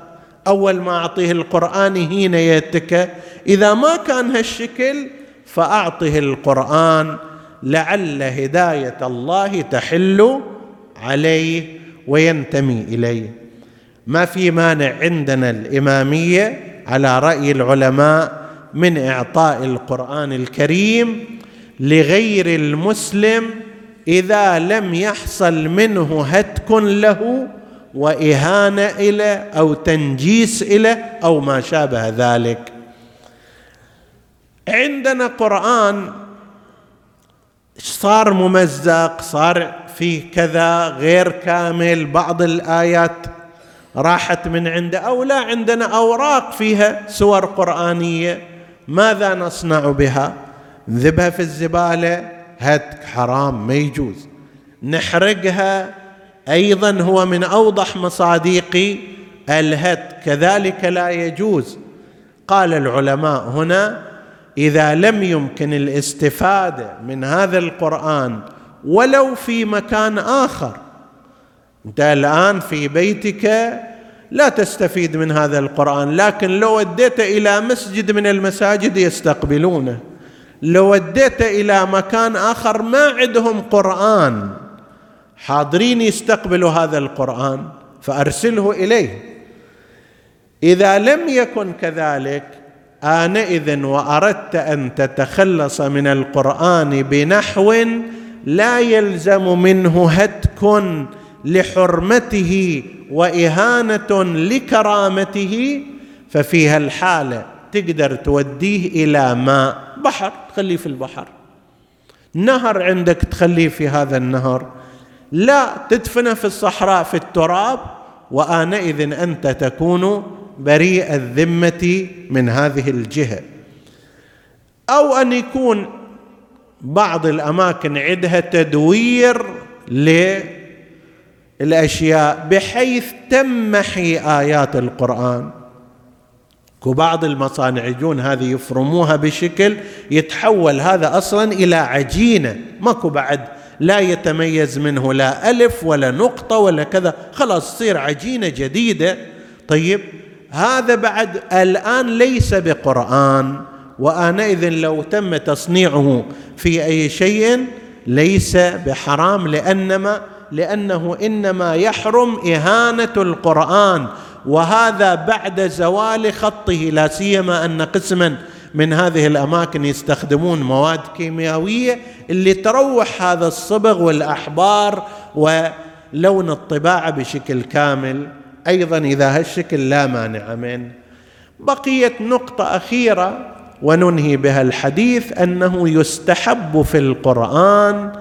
أول ما أعطيه القرآن هنا يتك إذا ما كان هالشكل فأعطه القرآن لعل هداية الله تحل عليه وينتمي إليه. ما في مانع عندنا الإمامية على رأي العلماء من إعطاء القرآن الكريم لغير المسلم إذا لم يحصل منه هتك له وإهانة اليه أو تنجيس اليه أو ما شابه ذلك. عندنا قرآن صار ممزق صار فيه كذا غير كامل بعض الآيات راحت من عنده أو لا عندنا أوراق فيها سور قرآنية. ماذا نصنع بها؟ نذبها في الزبالة. هتك حرام ما يجوز. نحرقها. أيضا هو من أوضح مصاديق الهت كذلك لا يجوز. قال العلماء هنا إذا لم يمكن الاستفادة من هذا القرآن ولو في مكان آخر. أنت الآن في بيتك لا تستفيد من هذا القرآن لكن لو وديته إلى مسجد من المساجد يستقبلونه. لو وديته إلى مكان آخر ما عندهم قرآن حاضرين يستقبلوا هذا القرآن فأرسله إليه. إذا لم يكن كذلك آنئذ وأردت أن تتخلص من القرآن بنحو لا يلزم منه هتك لحرمته وإهانة لكرامته ففي هالحاله تقدر توديه إلى ماء بحر تخليه في البحر. نهر عندك تخليه في هذا النهر. لا تدفنه في الصحراء في التراب. وآنئذ أنت تكون بريء الذمة من هذه الجهة. أو أن يكون بعض الأماكن عندها تدوير للاشياء بحيث تمحي آيات القرآن. وبعض المصانع يجون هذه يفرموها بشكل يتحول هذا أصلا إلى عجينة ماكو بعد لا يتميز منه لا ألف ولا نقطة ولا كذا خلاص تصير عجينة جديدة. طيب هذا بعد الآن ليس بقرآن وانئذ لو تم تصنيعه في أي شيء ليس بحرام لأنما لأنه إنما يحرم إهانة القرآن وهذا بعد زوال خطه لا سيما أن قسما من هذه الأماكن يستخدمون مواد كيميائية اللي تروح هذا الصبغ والأحبار ولون الطباعة بشكل كامل. أيضا إذا هالشكل لا مانع منه. بقيت نقطة أخيرة وننهي بها الحديث أنه يستحب في القرآن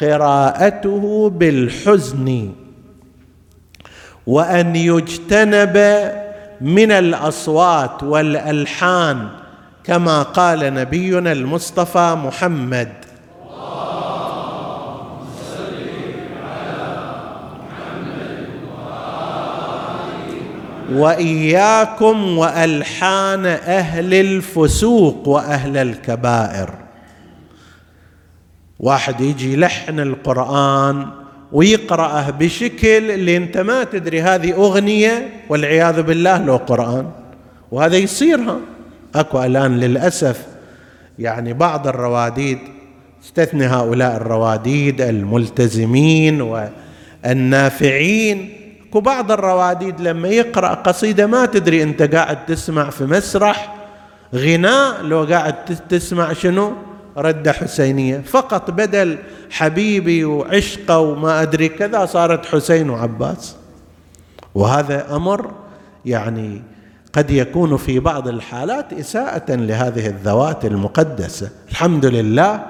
قراءته بالحزن وأن يجتنب من الأصوات والألحان كما قال نبينا المصطفى محمد. وإياكم وألحان أهل الفسوق وأهل الكبائر. واحد يجي يلحن القرآن ويقرأه بشكل اللي انت ما تدري هذه أغنية والعياذ بالله لو قرآن. وهذا يصيرها أكو الآن للأسف يعني بعض الرواديد استثني هؤلاء الرواديد الملتزمين والنافعين. أكو بعض الرواديد لما يقرأ قصيدة ما تدري انت قاعد تسمع في مسرح غناء لو قاعد تسمع شنو؟ ردة حسينية. فقط بدل حبيبي وعشقه وما أدري كذا صارت حسين وعباس. وهذا أمر يعني قد يكون في بعض الحالات إساءة لهذه الذوات المقدسة. الحمد لله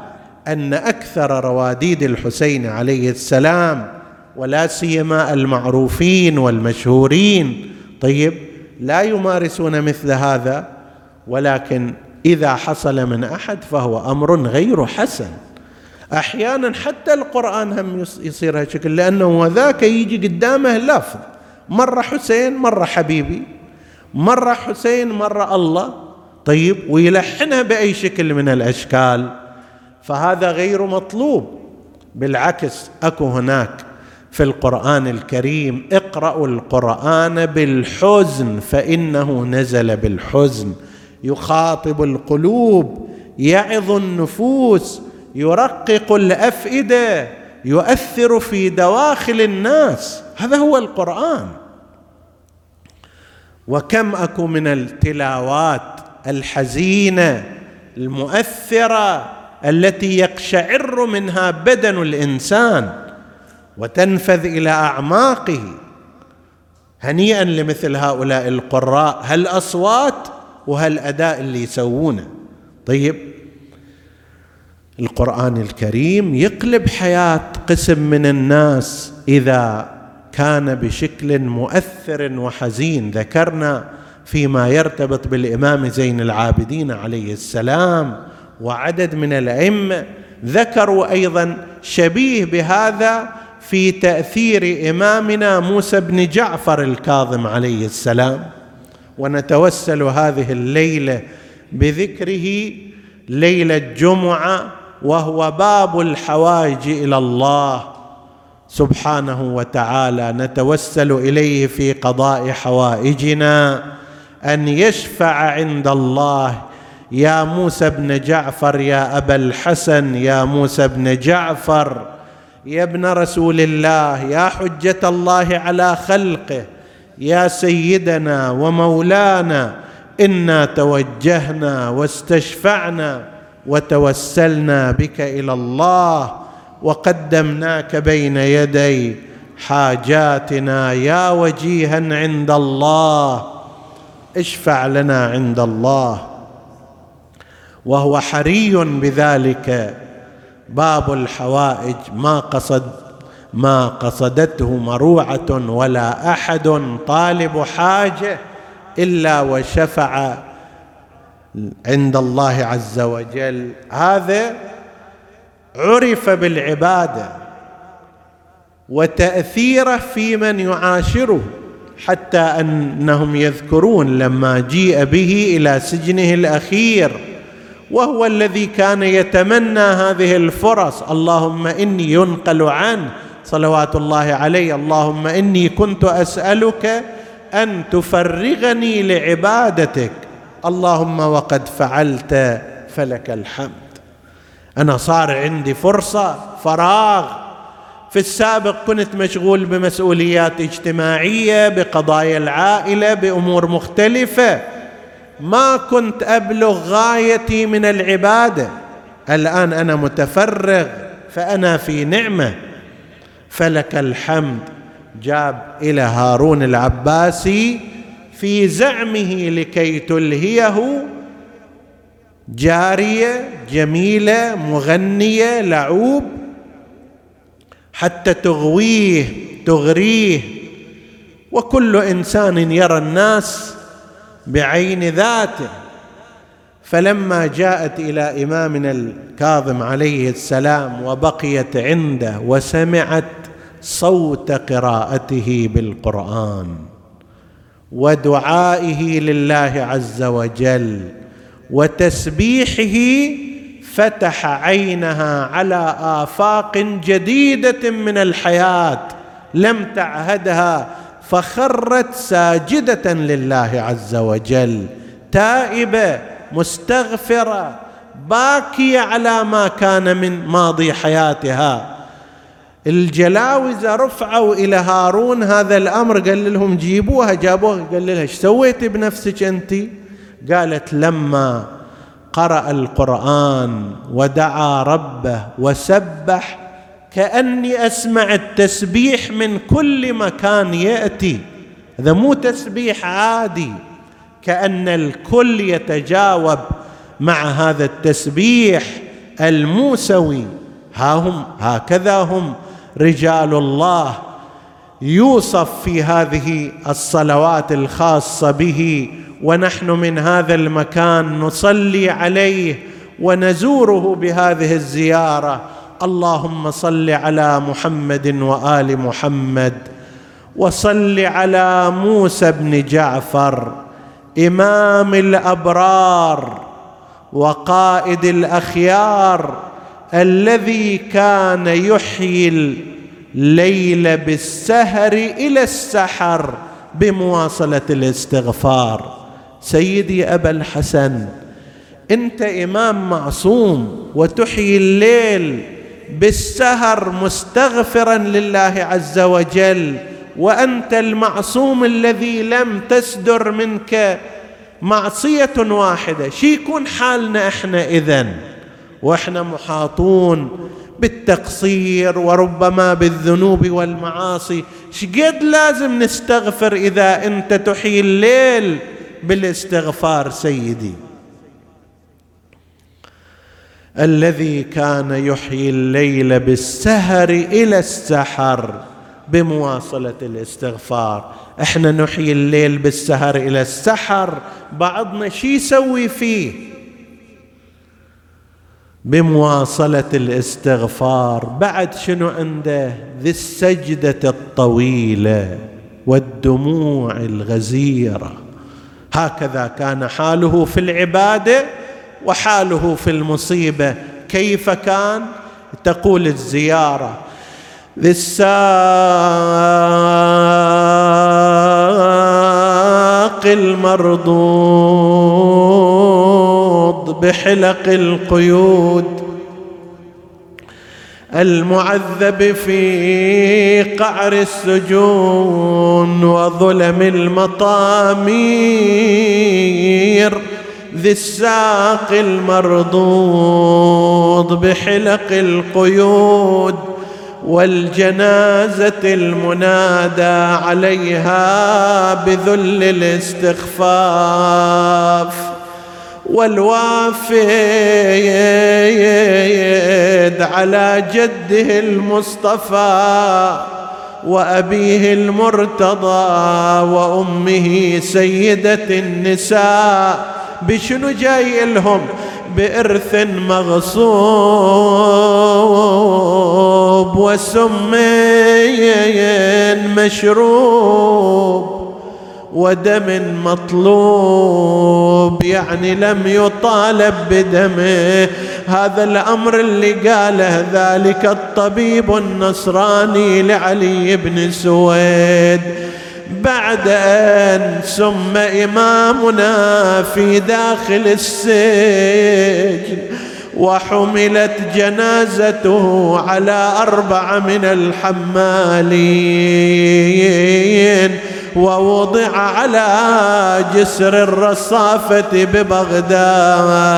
أن أكثر رواديد الحسين عليه السلام ولا سيما المعروفين والمشهورين طيب لا يمارسون مثل هذا. ولكن إذا حصل من أحد فهو أمر غير حسن. أحيانا حتى القرآن هم يصير هالشكل لأنه ذاك يجي قدامه لفظ. مرة حسين مرة حبيبي. مرة حسين مرة الله. طيب ويلحنها بأي شكل من الأشكال. فهذا غير مطلوب. بالعكس أكو هناك في القرآن الكريم اقرأوا القرآن بالحزن فإنه نزل بالحزن. يخاطب القلوب يعظ النفوس يرقق الأفئدة يؤثر في دواخل الناس. هذا هو القرآن. وكم أكو من التلاوات الحزينة المؤثرة التي يقشعر منها بدن الإنسان وتنفذ إلى أعماقه. هنيئا لمثل هؤلاء القراء هالاصوات وهالأداء اللي يسوونه. طيب القرآن الكريم يقلب حياة قسم من الناس إذا كان بشكل مؤثر وحزين. ذكرنا فيما يرتبط بالإمام زين العابدين عليه السلام وعدد من الأئمة. ذكروا أيضا شبيه بهذا في تأثير إمامنا موسى بن جعفر الكاظم عليه السلام. ونتوسل هذه الليلة بذكره ليلة الجمعة وهو باب الحوائج إلى الله سبحانه وتعالى. نتوسل إليه في قضاء حوائجنا أن يشفع عند الله. يا موسى بن جعفر يا أبا الحسن يا موسى بن جعفر يا ابن رسول الله يا حجة الله على خلقه. يا سيدنا ومولانا إنا توجهنا واستشفعنا وتوسلنا بك إلى الله وقدمناك بين يدي حاجاتنا يا وجيها عند الله. اشفع لنا عند الله. وهو حري بذلك. باب الحوائج ما قصد ما قصدته مروعة ولا أحد طالب حاجة إلا وشفع عند الله عز وجل. هذا عرف بالعبادة وتأثيره في من يعاشره حتى أنهم يذكرون لما جيء به إلى سجنه الأخير وهو الذي كان يتمنى هذه الفرص. اللهم إني ينقل عنه صلوات الله عليه. اللهم إني كنت أسألك أن تفرغني لعبادتك. اللهم وقد فعلت فلك الحمد. أنا صار عندي فرصة فراغ. في السابق كنت مشغول بمسؤوليات اجتماعية بقضايا العائلة بأمور مختلفة. ما كنت أبلغ غايتي من العبادة. الآن أنا متفرغ فأنا في نعمة. فلك الحمد. جاب إلى هارون العباسي في زعمه لكي تلهيه. جارية جميلة مغنية لعوب. حتى تغويه تغريه. وكل إنسان يرى الناس بعين ذاته. فلما جاءت إلى إمامنا الكاظم عليه السلام وبقيت عنده وسمعت صوت قراءته بالقرآن ودعائه لله عز وجل وتسبيحه فتح عينها على آفاق جديدة من الحياة لم تعهدها فخرت ساجدة لله عز وجل تائبة مستغفرة باكية على ما كان من ماضي حياتها الجلاوزة رفعوا إلى هارون هذا الأمر قال لهم جيبوها جابوها قال لها إيش سويت بنفسك أنت؟ قالت لما قرأ القرآن ودعا ربه وسبح كأني أسمع التسبيح من كل مكان يأتي. هذا مو تسبيح عادي كأن الكل يتجاوب مع هذا التسبيح الموسوي. ها هم هكذا هم. رجال الله يوصف في هذه الصلوات الخاصة به ونحن من هذا المكان نصلي عليه ونزوره بهذه الزيارة. اللهم صل على محمد وآل محمد وصل على موسى بن جعفر إمام الأبرار وقائد الأخيار الذي كان يحيي الليل بالسهر إلى السحر بمواصلة الاستغفار. سيدي أبا الحسن أنت إمام معصوم وتحيي الليل بالسهر مستغفرا لله عز وجل وأنت المعصوم الذي لم تسدر منك معصية واحدة. شي يكون حالنا إحنا إذن؟ وإحنا محاطون بالتقصير وربما بالذنوب والمعاصي. شقد لازم نستغفر إذا أنت تحيي الليل بالاستغفار سيدي. الذي كان يحيي الليل بالسهر إلى السحر بمواصلة الاستغفار. إحنا نحيي الليل بالسهر إلى السحر بعضنا شي يسوي فيه؟ بمواصلة الاستغفار. بعد شنو عنده؟ ذي السجدة الطويلة والدموع الغزيرة. هكذا كان حاله في العبادة وحاله في المصيبة. كيف كان؟ تقول الزيارة. ذي الساق المرضوض بحلق القيود المعذب في قعر السجون وظلم المطامير ذي الساق المرضوض بحلق القيود والجنازة المنادى عليها بذل الاستخفاف. والوافد على جده المصطفى وأبيه المرتضى وأمه سيدة النساء. بشنو جاي لهم؟ بإرث مغصوب وسم مشروب. ودم مطلوب يعني لم يطالب بدمه هذا الأمر اللي قاله ذلك الطبيب النصراني لعلي بن سويد. بعد أن سم إمامنا في داخل السجن وحملت جنازته على أربعة من الحمالين. ووضع على جسر الرصافة ببغداد.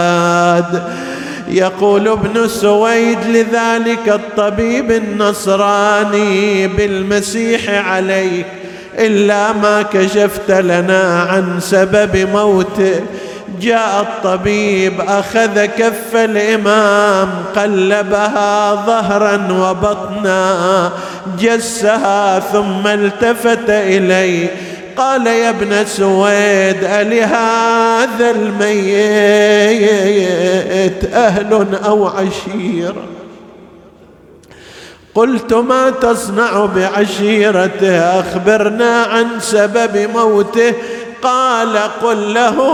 يقول ابن سويد لذلك الطبيب النصراني بالمسيح عليك إلا ما كشفت لنا عن سبب موته جاء الطبيب أخذ كف الإمام قلبها ظهرا وبطنا جسها ثم التفت إليه. قال يا ابن سويد ألهذا الميت؟ أهل أو عشيره قلت ما تصنع بعشيرته؟ أخبرنا عن سبب موته. قال قل لهم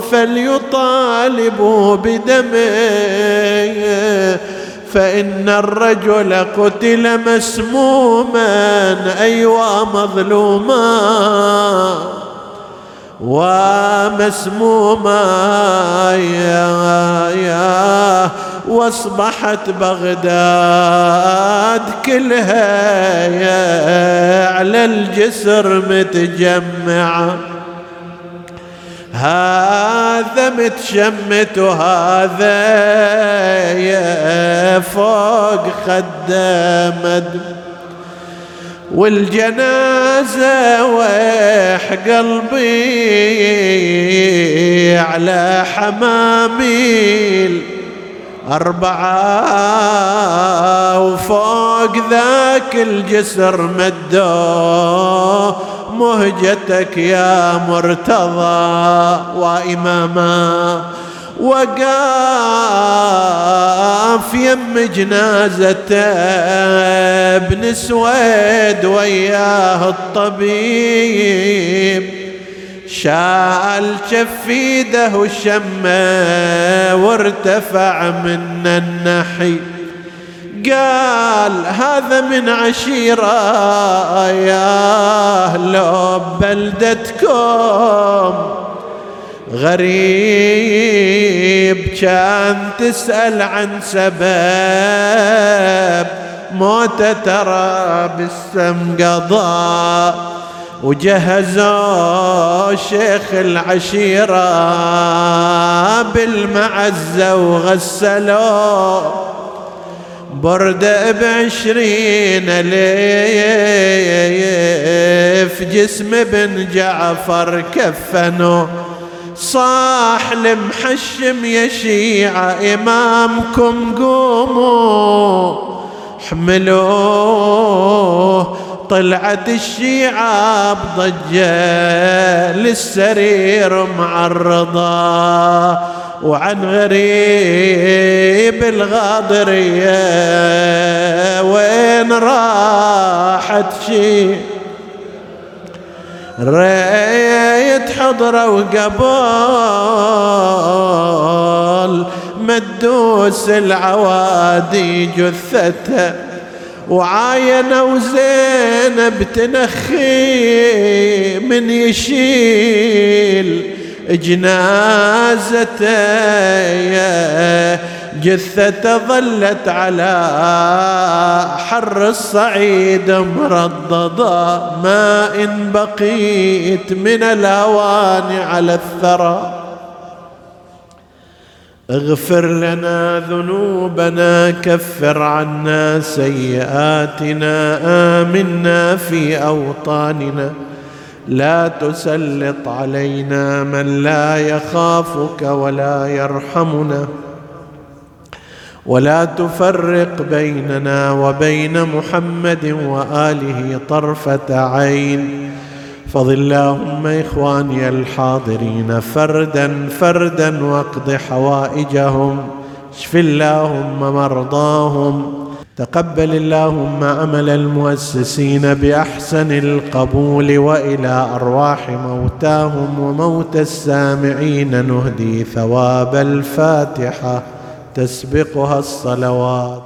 فليطالبوا بدمه فإن الرجل قتل مسموما أيوا مظلوما. ومسموما يا يا وأصبحت بغداد كلها يا على الجسر متجمعة. هذا متشمت وهذا يا فوق خدامد والجنازة ويح قلبي على حماميل أربعة وفوق ذاك الجسر مدوه مهجتك يا مرتضى وإماما. وقاف يم جنازته ابن سويد وياه الطبيب شال شفيده الشمه وارتفع من النحي. قال هذا من عشيرة يا لو بلدتكم. غريب كان تسأل عن سبب موت ترى بالسم قضاء وجهزوا شيخ العشيرة بالمعزة وغسلوه. برد بعشرين ليف جسم بن جعفر كفنوا صاح المحشم يا شيعة إمامكم قوموا حملوه طلعت الشيعة بضجة للسرير معرضة وعن غريب الغاضرية. وين راحت شي؟ ريت حضرة وقبول مدوس العوادي جثته وعاينوا زينب تنخي من يشيل جنازته. جثته ظلت على حر الصعيد مرضضة ما إن بقيت من الأوان على الثرى. اغفر لنا ذنوبنا كفر عنا سيئاتنا آمنا في أوطاننا. لا تسلط علينا من لا يخافك ولا يرحمنا. ولا تفرق بيننا وبين محمد وآله طرفة عين. فضل اللهم إخواني الحاضرين فردا فردا واقض حوائجهم اشف اللهم مرضاهم. تقبل اللهم عمل المؤسسين بأحسن القبول وإلى أرواح موتاهم وموتى السامعين. نهدي ثواب الفاتحة. تسبقها الصلوات.